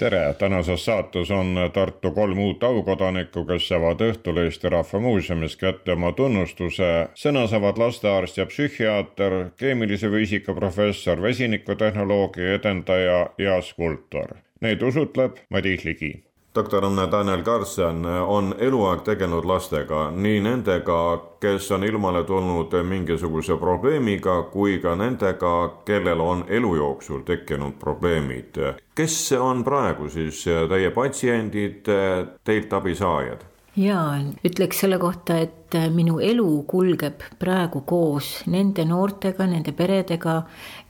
tere, tänases saates on Tartu kolm uut aukodanikku, kes saavad õhtul Eesti Rahva Muuseumis kätte oma tunnustuse. sõna saavad lastearst ja psühhiaater, keemilise füüsika professor, vesinikutehnoloogia edendaja ja skulptor. Neid usutleb Madis Ligi doktor Daniel Karlsson on eluaeg tegelenud lastega, nii nendega, kes on ilmale tulnud mingisuguse probleemiga, kui ka nendega, kellel on elu jooksul tekkinud probleemid. kes on praegu siis teie patsiendid, teilt abisaajad? Jaa, ütleks selle kohta, et minu elu kulgeb praegu koos nende noortega, nende peredega,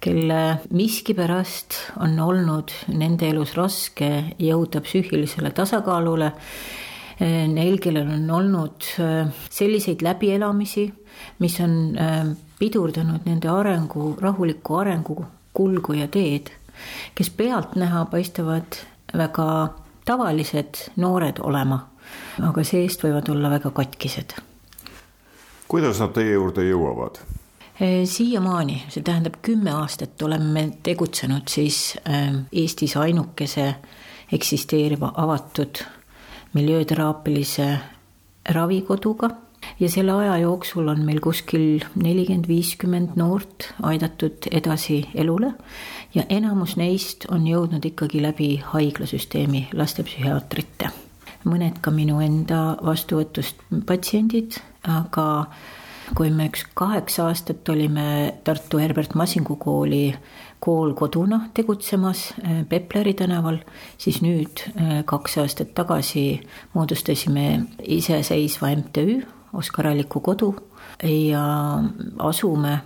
kelle miskipärast on olnud nende elus raske jõuda psüühilisele tasakaalule. Neil, kellel on olnud äh, selliseid läbielamisi, mis on äh, pidurdanud nende arengu, rahulikku arengu kulgu ja teed, kes pealtnäha paistavad väga tavalised noored olema aga seest võivad olla väga katkised. kuidas nad teie juurde jõuavad? Siiamaani, see tähendab kümme aastat oleme tegutsenud siis e, Eestis ainukese eksisteeriva avatud miljööteraapilise ravikoduga ja selle aja jooksul on meil kuskil nelikümmend, viiskümmend noort aidatud edasi elule ja enamus neist on jõudnud ikkagi läbi haiglasüsteemi lastepsühhiaatrite mõned ka minu enda vastuvõtust patsiendid, aga kui me üks kaheksa aastat olime Tartu Herbert Masingu kooli koolkoduna tegutsemas eh, Pepleri tänaval, siis nüüd eh, kaks aastat tagasi moodustasime iseseisva MTÜ Oskar Alliku kodu ja asume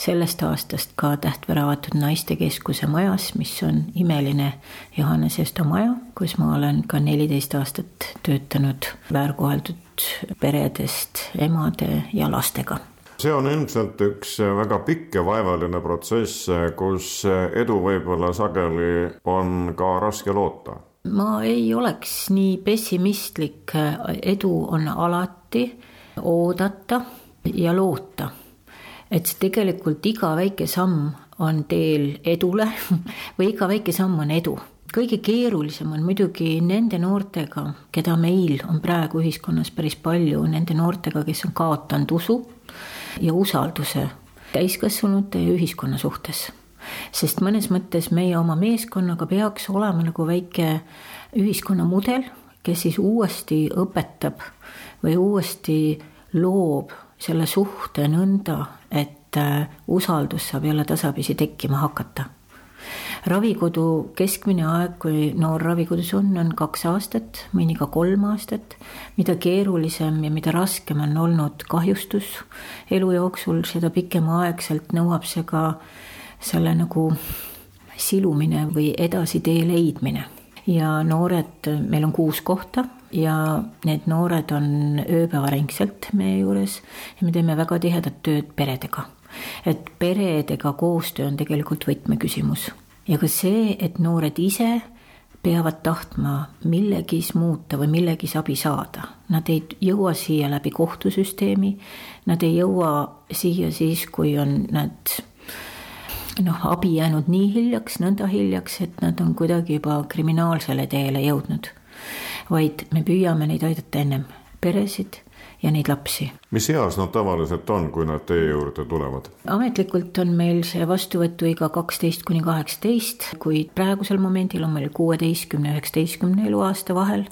sellest aastast ka Tähtvere avatud naistekeskuse majas, mis on imeline Johannes Esto maja, kus ma olen ka neliteist aastat töötanud väärkoheldud peredest emade ja lastega. See on ilmselt üks väga pikk ja vaevaline protsess, kus edu võib-olla sageli on ka raske loota. ma ei oleks nii pessimistlik, edu on alati oodata ja loota et tegelikult iga väike samm on teel edule või iga väike samm on edu. kõige keerulisem on muidugi nende noortega, keda meil on praegu ühiskonnas päris palju, nende noortega, kes on kaotanud usu ja usalduse täiskasvanute ja ühiskonna suhtes. sest mõnes mõttes meie oma meeskonnaga peaks olema nagu väike ühiskonnamudel, kes siis uuesti õpetab või uuesti loob selle suhte nõnda, et äh, usaldus saab jälle tasapisi tekkima hakata. ravikodu keskmine aeg, kui noor ravikodus on, on kaks aastat, mõni ka kolm aastat. mida keerulisem ja mida raskem on olnud kahjustus elu jooksul, seda pikemaaegselt nõuab see ka selle nagu silumine või edasitee leidmine ja noored, meil on kuus kohta ja need noored on ööpäevaringselt meie juures ja me teeme väga tihedat tööd peredega. et peredega koostöö on tegelikult võtmeküsimus ja ka see, et noored ise peavad tahtma millegis muuta või millegis abi saada. Nad ei jõua siia läbi kohtusüsteemi, nad ei jõua siia siis, kui on nad noh, abi jäänud nii hiljaks, nõnda hiljaks, et nad on kuidagi juba kriminaalsele teele jõudnud vaid me püüame neid aidata ennem, peresid ja neid lapsi. mis eas nad tavaliselt on, kui nad teie juurde tulevad? ametlikult on meil see vastuvõtuiga kaksteist kuni kaheksateist, kuid praegusel momendil on meil kuueteistkümne, üheksateistkümne eluaasta vahel.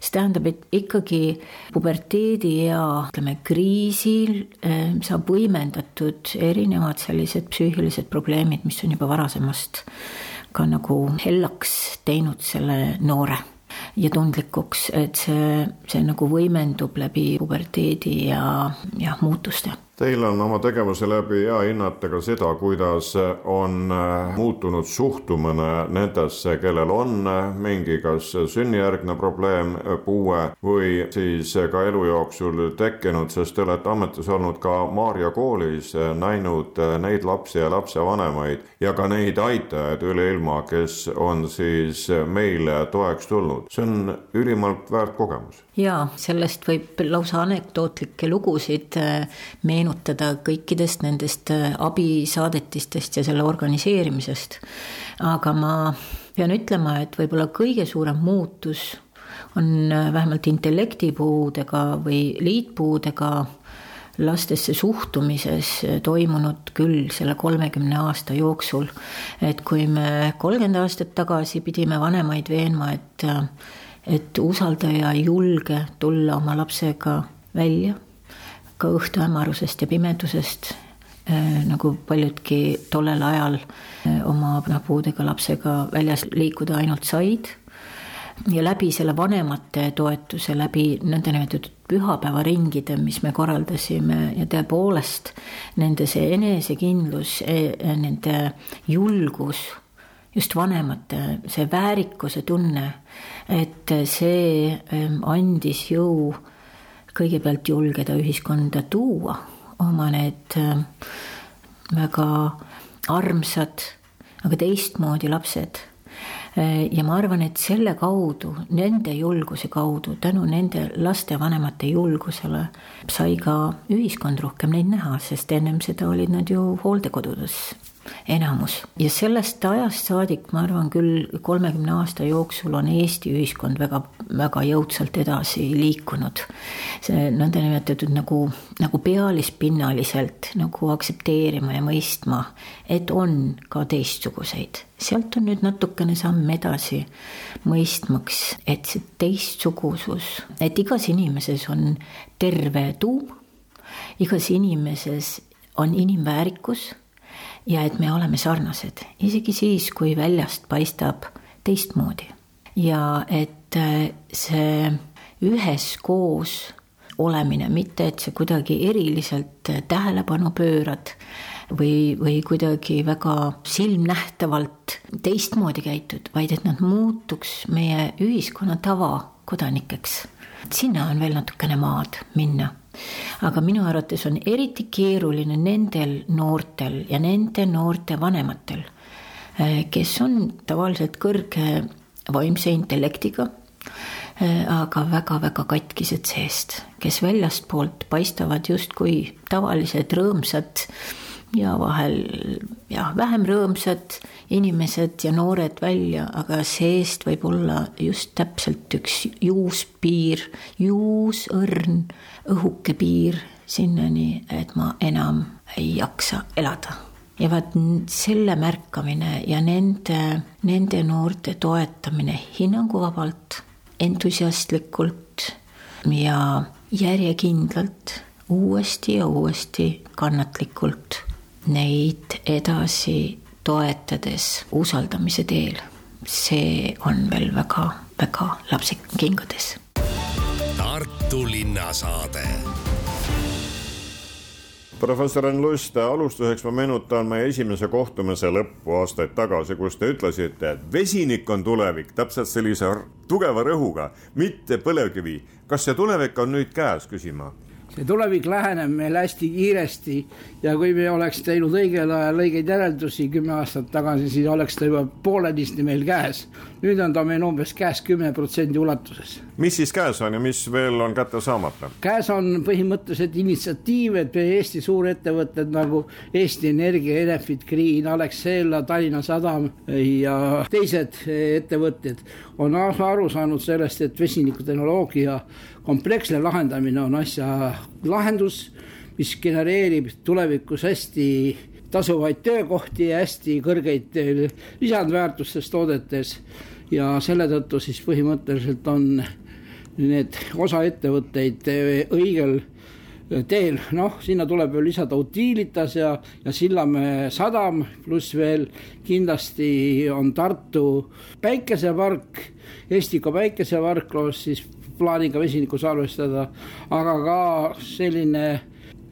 see tähendab, et ikkagi puberteediea, ütleme kriisil eh, saab võimendatud erinevad sellised psüühilised probleemid, mis on juba varasemast ka nagu hellaks teinud selle noore ja tundlikuks, et see, see nagu võimendub läbi puberteedi ja, ja muutuste. Teil on oma tegevuse läbi hea hinnata ka seda, kuidas on äh, muutunud suhtumine nendesse, kellel on äh, mingi kas sünnijärgne probleem, äh, puue või siis ka elu jooksul tekkinud, sest te olete ametis olnud ka Maarja koolis, näinud neid lapsi ja lapsevanemaid ja ka neid aitajaid üle ilma, kes on siis meile toeks tulnud. see on ülimalt väärt kogemus. jaa, sellest võib lausa anekdootlikke lugusid meenutada meenutada kõikidest nendest äh, abisaadetistest ja selle organiseerimisest. aga ma pean ütlema, et võib-olla kõige suurem muutus on äh, vähemalt intellektipuudega või liitpuudega lastesse suhtumises äh, toimunud küll selle kolmekümne aasta jooksul. et kui me kolmkümmend aastat tagasi pidime vanemaid veenma, et, et usalda ja julge tulla oma lapsega välja ka õhtuhämarusest ja pimedusest, äh, nagu paljudki tollel ajal äh, oma noh, puudega lapsega väljas liikuda ainult said. ja läbi selle vanemate toetuse, läbi nõndanimetatud pühapäevaringide, mis me korraldasime ja tõepoolest nende see enesekindlus, e, nende julgus just vanemate see väärikuse tunne, et see ähm, andis jõu kõigepealt julgeda ühiskonda tuua oma need äh, väga armsad, aga teistmoodi lapsed. Äh, ja ma arvan, et selle kaudu, nende julguse kaudu, tänu nende lastevanemate julgusele sai ka ühiskond rohkem neid näha, sest ennem seda olid nad ju hooldekodudes enamus ja sellest ajast saadik, ma arvan küll, kolmekümne aasta jooksul on Eesti ühiskond väga, väga jõudsalt edasi liikunud. see nõndanimetatud nagu, nagu pealispinnaliselt nagu aktsepteerima ja mõistma, et on ka teistsuguseid. sealt on nüüd natukene samm edasi, mõistmaks, et see teistsugusus, et igas inimeses on terve tuum, igas inimeses on inimväärikus ja et me oleme sarnased, isegi siis, kui väljast paistab teistmoodi. ja et äh, see üheskoos olemine, mitte et sa kuidagi eriliselt tähelepanu pöörad või, või kuidagi väga silmnähtavalt teistmoodi käitud, vaid et nad muutuks meie ühiskonna tavakodanikeks. sinna on veel natukene maad minna aga minu arvates on eriti keeruline nendel noortel ja nende noorte vanematel, eh, kes on tavaliselt kõrge vaimse intellektiga, eh, aga väga-väga katkised seest, kes väljastpoolt paistavad justkui tavalised rõõmsad ja vahel jah, vähem rõõmsad inimesed ja noored välja, aga seest võib olla just täpselt üks juuspiir, juusõrn, õhuke piir sinnani, et ma enam ei jaksa elada. ja vaat selle märkamine ja nende, nende noorte toetamine hinnanguvabalt, entusiastlikult ja järjekindlalt uuesti ja uuesti kannatlikult neid edasi toetades usaldamise teel. see on veel väga-väga lapsekingades. Tartu linnasaade professor Enn Lust, alustuseks ma meenutan meie esimese kohtumise lõppu aastaid tagasi, kus te ütlesite, et vesinik on tulevik, täpselt sellise tugeva rõhuga, mitte põlevkivi. kas see tulevik on nüüd käes, küsin ma see tulevik läheneb meil hästi kiiresti ja kui me oleks teinud õigel ajal õigeid järeldusi kümme aastat tagasi, siis oleks ta juba poolenisti meil käes. Nüüd on ta meil umbes käes kümne protsendi ulatuses. mis siis käes on ja mis veel on kätte saamata? käes on põhimõtteliselt initsiatiiv, et Eesti suurettevõtted nagu Eesti Energia, Enefit Green, Alexela, Tallinna Sadam ja teised ettevõtted on aru saanud sellest, et vesinikutehnoloogia kompleksne lahendamine on asja lahendus, mis genereerib tulevikus hästi tasuvaid töökohti ja hästi kõrgeid lisandväärtustes toodetes. ja selle tõttu siis põhimõtteliselt on need osa ettevõtteid õigel teel, noh, sinna tuleb veel lisada Utilitas ja, ja Sillamäe sadam, pluss veel. Kindlasti on Tartu päikesepark, Estika päikesepark koos siis plaaniga vesinikku salvestada, aga ka selline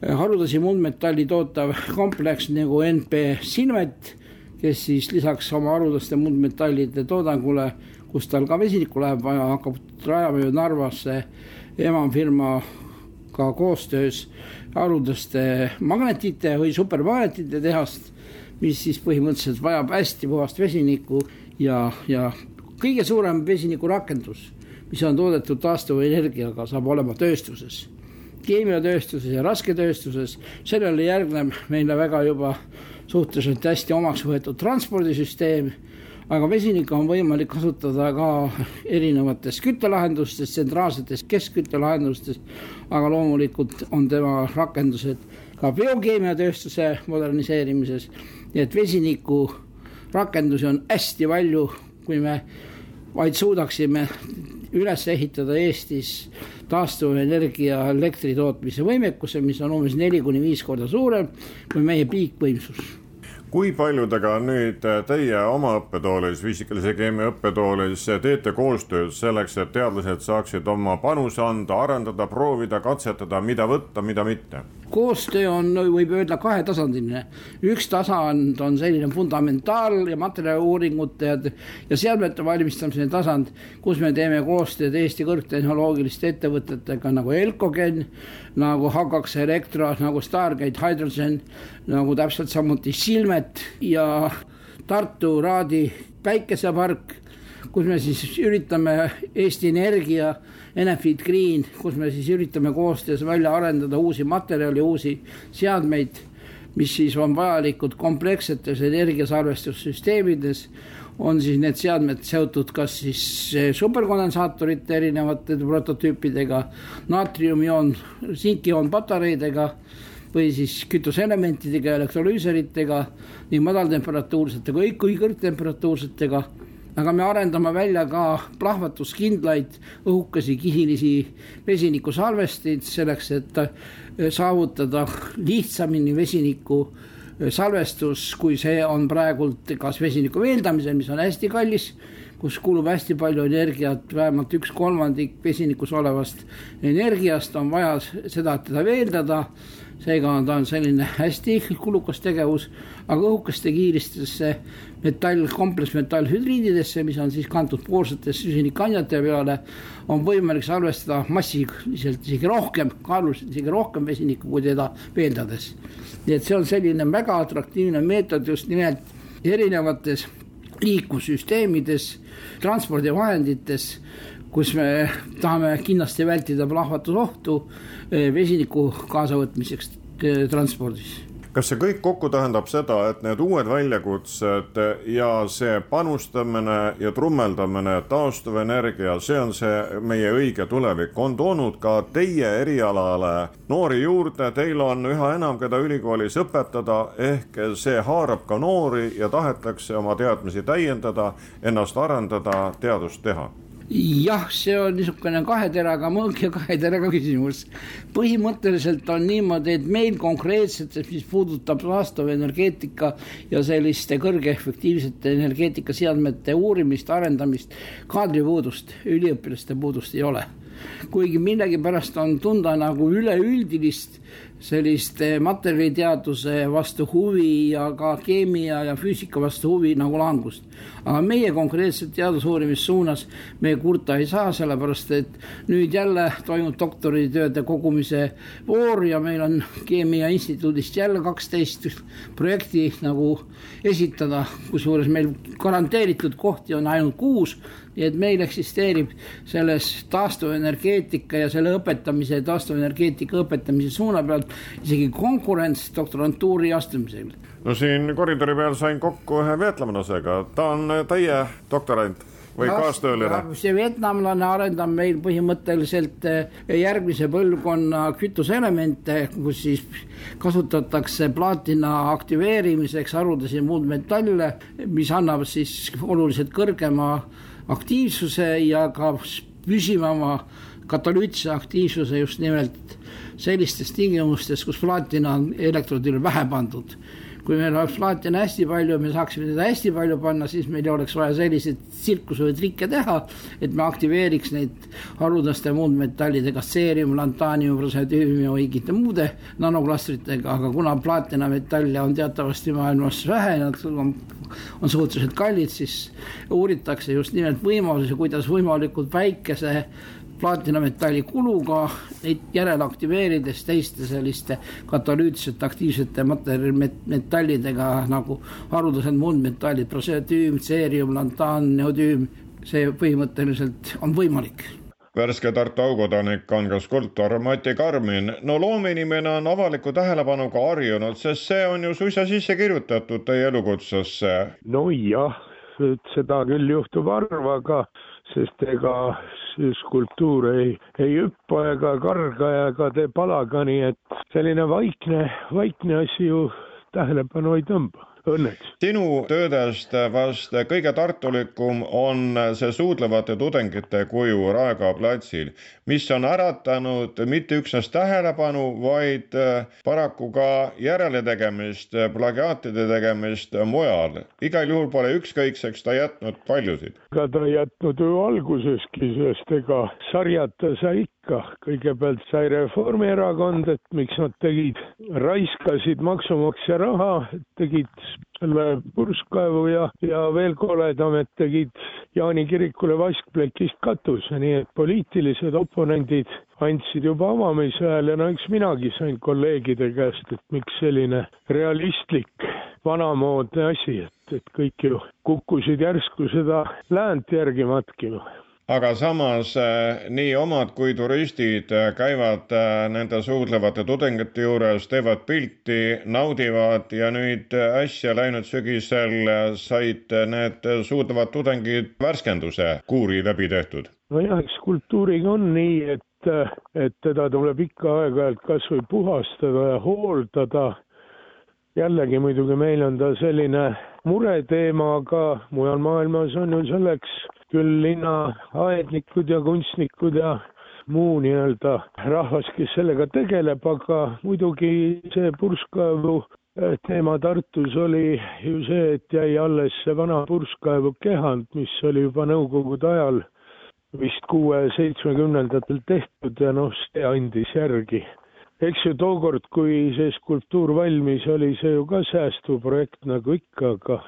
haruldasi muldmetalli tootav kompleks nagu NP Silmet, kes siis lisaks oma haruldaste muldmetallide toodangule, kus tal ka vesinikku läheb vaja, hakkab rajama ju Narvasse emafirmaga koostöös haruldaste magnetite või supermagnetite tehast, mis siis põhimõtteliselt vajab hästi puhast vesinikku ja, ja kõige suurem vesinikurakendus, mis on toodetud taastuvenergiaga, saab olema tööstuses keemiatööstuses ja rasketööstuses, sellele järgneb meile väga juba suhteliselt hästi omaks võetud transpordisüsteem, aga vesinikku on võimalik kasutada ka erinevates küttelahendustes, tsentraalsetes keskküttelahendustes, aga loomulikult on tema rakendused ka biokeemiatööstuse moderniseerimises, nii et vesiniku rakendusi on hästi palju, kui me vaid suudaksime üles ehitada Eestis taastuvenergia elektri tootmise võimekuse, mis on umbes neli kuni viis korda suurem kui meie piikvõimsus kui paljudega nüüd teie oma õppetoolis, füüsikalise keemia õppetoolis teete koostööd selleks, et teadlased saaksid oma panuse anda, arendada, proovida, katsetada, mida võtta, mida mitte? Koostöö on, võib öelda, kahetasandiline. üks tasand on selline fundamentaal- ja materjaliuuringute ja, ja seadmete valmistamise tasand, kus me teeme koostööd Eesti kõrgtehnoloogiliste ettevõtetega nagu Elcogen, nagu Hakax Elektro, nagu Stargate Hydrogen, nagu täpselt samuti Silmet ja Tartu Raadi päikesepark, kus me siis üritame Eesti Energia Enefit Green, kus me siis üritame koostöös välja arendada uusi materjale, uusi seadmeid, mis siis on vajalikud komplekssetes energiasalvestussüsteemides, on siis need seadmed seotud kas siis superkondensaatorite erinevate prototüüpidega, naatriumioon, sinkioon patareidega või siis kütuseelementidega, elektrolüüseritega, nii madaltemperatuursete kui kõrgtemperatuursetega aga me arendame välja ka plahvatuskindlaid õhukesi kihilisi vesinikusalvesteid selleks, et eh, saavutada lihtsamini vesiniku eh, salvestus, kui see on praegult kas vesiniku veeldamisel, mis on hästi kallis, kus kulub hästi palju energiat, vähemalt üks kolmandik vesinikus olevast energiast on vaja seda, et teda veeldada seega on ta on selline hästi kulukas tegevus, aga õhukeste kiiristesse metall, kompleksmetallhüdriididesse, mis on siis kantud poolsetesse süsinikandjate peale, on võimalik salvestada massiliselt isegi rohkem, kaaluliselt isegi rohkem vesinikku, kui teda veeldades. nii et see on selline väga atraktiivne meetod just nimelt erinevates liiklussüsteemides, transpordivahendites, kus me tahame kindlasti vältida plahvatusohtu eh, vesiniku kaasavõtmiseks eh, transpordis. Kas see kõik kokku tähendab seda, et need uued väljakutsed ja see panustamine ja trummeldamine, taastuvenergia, see on see meie õige tulevik, on toonud ka teie erialale noori juurde, teil on üha enam, keda ülikoolis õpetada, ehk see haarab ka noori ja tahetakse oma teadmisi täiendada, ennast arendada, teadust teha jah, see on niisugune kahe teraga mõõk ja kahe teraga küsimus. põhimõtteliselt on niimoodi, et meil konkreetselt, mis puudutab taastuvenergeetika ja selliste kõrgeefektiivsete energeetikaseadmete uurimist, arendamist, kaadripuudust, üliõpilaste puudust ei ole kuigi millegipärast on tunda nagu üleüldilist sellist materjaliteaduse vastu huvi ja ka keemia ja füüsika vastu huvi nagu langust. aga meie konkreetselt teadusuurimissuunas me kurta ei saa, sellepärast et nüüd jälle toimub doktoritööde kogumise voor ja meil on Keemia Instituudist jälle kaksteist projekti nagu esitada, kusjuures meil garanteeritud kohti on ainult kuus nii et meil eksisteerib selles taastuvenergeetika ja selle õpetamise, taastuvenergeetika õpetamise suuna pealt isegi konkurents doktorantuuri astumisel. no siin koridori peal sain kokku ühe vietnamlasega, ta on teie doktorant või kaastööline? see vietnamlane arendab meil põhimõtteliselt eh, järgmise põlvkonna kütuseelemente, kus siis kasutatakse plaatina aktiveerimiseks haruldasi muldmetalle, mis annab siis oluliselt kõrgema aktiivsuse ja ka püsivama katalüütse aktiivsuse just nimelt sellistes tingimustes, kus plaatina on elektrodile vähe pandud. Kui meil oleks plaatina hästi palju, me saaksime teda hästi palju panna, siis meil ei oleks vaja selliseid tsirkuse või trikke teha, et me aktiveeriks neid haruldaste muundmetallidega, seerium, lantaanium, rosedüüm ja mingite muude nanoklastritega, aga kuna plaatinametalle on teatavasti maailmas vähe, nad on, on suhteliselt kallid, siis uuritakse just nimelt võimalusi, kuidas võimalikult väikese plaatinametalli kuluga neid järele aktiveerides teiste selliste katalüütiliselt aktiivsete materjalimetallidega nagu haruldased muundmetallid, proseotüüm, tseerium, lantaan, neodüüm, see põhimõtteliselt on võimalik värske Tartu aukodanik on ka skulptor Mati Karmin. no loomeinimene on avaliku tähelepanuga harjunud, sest see on ju suisa sisse kirjutatud teie elukutsesse. nojah, seda küll juhtub harva, aga sest ega skulptuur ei, ei hüppa ega karga ega tee palagani, et selline vaikne, vaikne asi ju tähelepanu ei tõmba õnneks. sinu töödest vast kõige tartulikum on see suudlevate tudengite kuju Raekoja platsil, mis on äratanud mitte üksnes tähelepanu, vaid paraku ka järeletegemist, plagiaatide tegemist mujal. igal juhul pole ükskõikseks ta jätnud paljusid. ega ta ei jätnud ju alguseski, sest ega sarjata sai ikka, kõigepealt sai Reformierakond, et miks nad tegid, raiskasid maksumaksja raha, tegid selle purskkaevu ja, ja veel koledam, et tegid Jaani kirikule vaskplekist katuse, nii et poliitilised oponendid andsid juba avamise hääle, no eks minagi sain kolleegide käest, et miks selline realistlik vanamoodne asi, et, et kõik ju kukkusid järsku seda läänt järgi matkima aga samas eh, nii omad kui turistid eh, käivad eh, nende suudlevate tudengite juures, teevad pilti, naudivad ja nüüd äsja läinud sügisel said need suudlevad tudengid värskenduse kuuri läbi tehtud. nojah, eks kultuuriga on nii, et, et teda tuleb ikka aeg-ajalt kas või puhastada ja hooldada. jällegi muidugi meil on ta selline mureteema, aga mujal maailmas on ju selleks küll linnaaednikud ja kunstnikud ja muu nii-öelda rahvas, kes sellega tegeleb, aga muidugi see purskkaevu eh, teema Tartus oli ju see, et jäi alles see vana purskkaevu kehand, mis oli juba nõukogude ajal vist kuue-seitsmekümnendatel tehtud ja noh, see andis järgi. eks ju tookord, kui see skulptuur valmis, oli see ju ka säästuprojekt nagu ikka, aga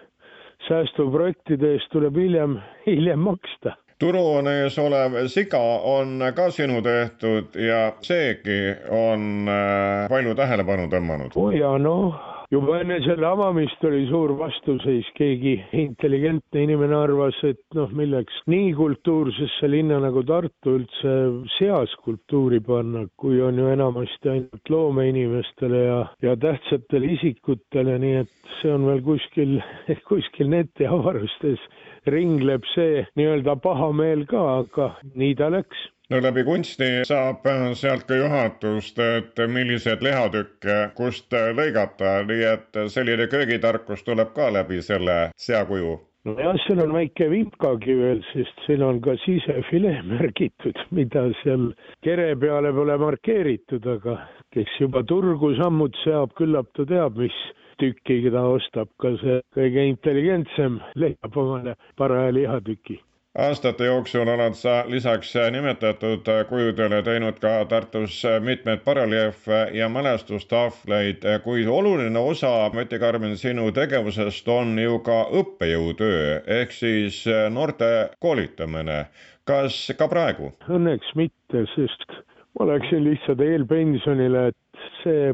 säästuprojektide eest tuleb hiljem, hiljem maksta turuhoone ees olev siga on ka sinu tehtud ja seegi on äh, palju tähelepanu tõmmanud. jaa, noh juba enne selle avamist oli suur vastuseis, keegi intelligentne inimene arvas, et noh, milleks nii kultuursesse linna nagu Tartu üldse seaskulptuuri panna, kui on ju enamasti ainult loomeinimestele ja, ja tähtsatele isikutele, nii et see on veel kuskil, kuskil netiavarustes ringleb see nii-öelda pahameel ka, aga nii ta läks no läbi kunsti saab sealt ka juhatust, et milliseid lihatükke kust lõigata, nii et selline köögitarkus tuleb ka läbi selle seakuju. Nojah, seal on väike vipkagi veel, sest siin on ka sisefilee märgitud, mida seal kere peale pole markeeritud, aga kes juba turgu sammud seab, küllap ta teab, mis tükki ta ostab, ka see kõige intelligentsem leiab omale paraja lihatüki aastate jooksul oled sa lisaks nimetatud kujudele teinud ka Tartus mitmeid bareljeefe ja mälestustahvleid, kuid oluline osa, Mati Karmen, sinu tegevusest on ju ka õppejõutöö ehk siis noorte koolitamine. kas ka praegu? Õnneks mitte, sest ma läksin lihtsalt eelpensionile, et see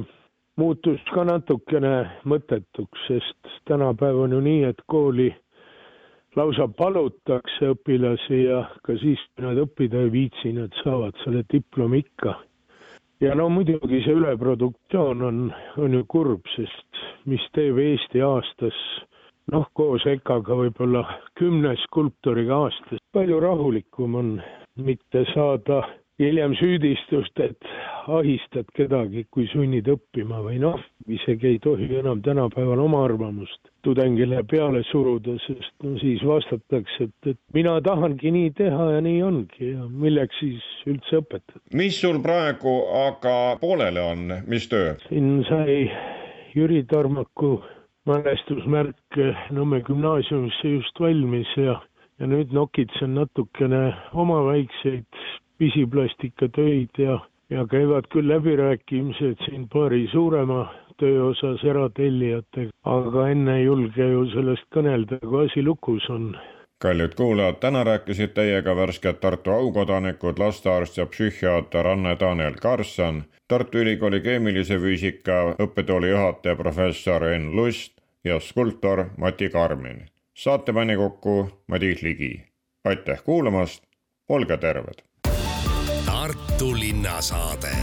muutus ka natukene mõttetuks, sest tänapäev on ju nii, et kooli lausa palutakse õpilasi ja ka siis, kui nad õppida ei viitsi, nad saavad selle diplomi ikka. ja no muidugi see üleproduktsioon on, on ju kurb, sest mis teeb Eesti aastas noh, koos EKA-ga võib-olla kümne skulptoriga aastas, palju rahulikum on mitte saada hiljem süüdistust, et ahistad kedagi, kui sunnid õppima või noh, isegi ei tohi enam tänapäeval oma arvamust tudengile peale suruda, sest no siis vastatakse, et, et mina tahangi nii teha ja nii ongi ja milleks siis üldse õpetada. mis sul praegu aga pooleli on, mis töö? siin sai Jüri Tarmaku mälestusmärk Nõmme gümnaasiumisse just valmis ja, ja nüüd nokitsen natukene oma väikseid pisipastikatöid ja, ja käivad küll läbirääkimised siin paari suurema töö osas eratellijatega, aga enne ei julge ju sellest kõnelda, kui asi lukus on kallid kuulajad, täna rääkisid teiega värsked Tartu aukodanikud, lastearst ja psühhiaater Anne-Daniel Karlsson, Tartu Ülikooli keemilise füüsika õppetooli juhataja professor Enn Lust ja skulptor Mati Karmin. saate pani kokku Madis Ligi. aitäh kuulamast, olge terved! Tartu linnasaade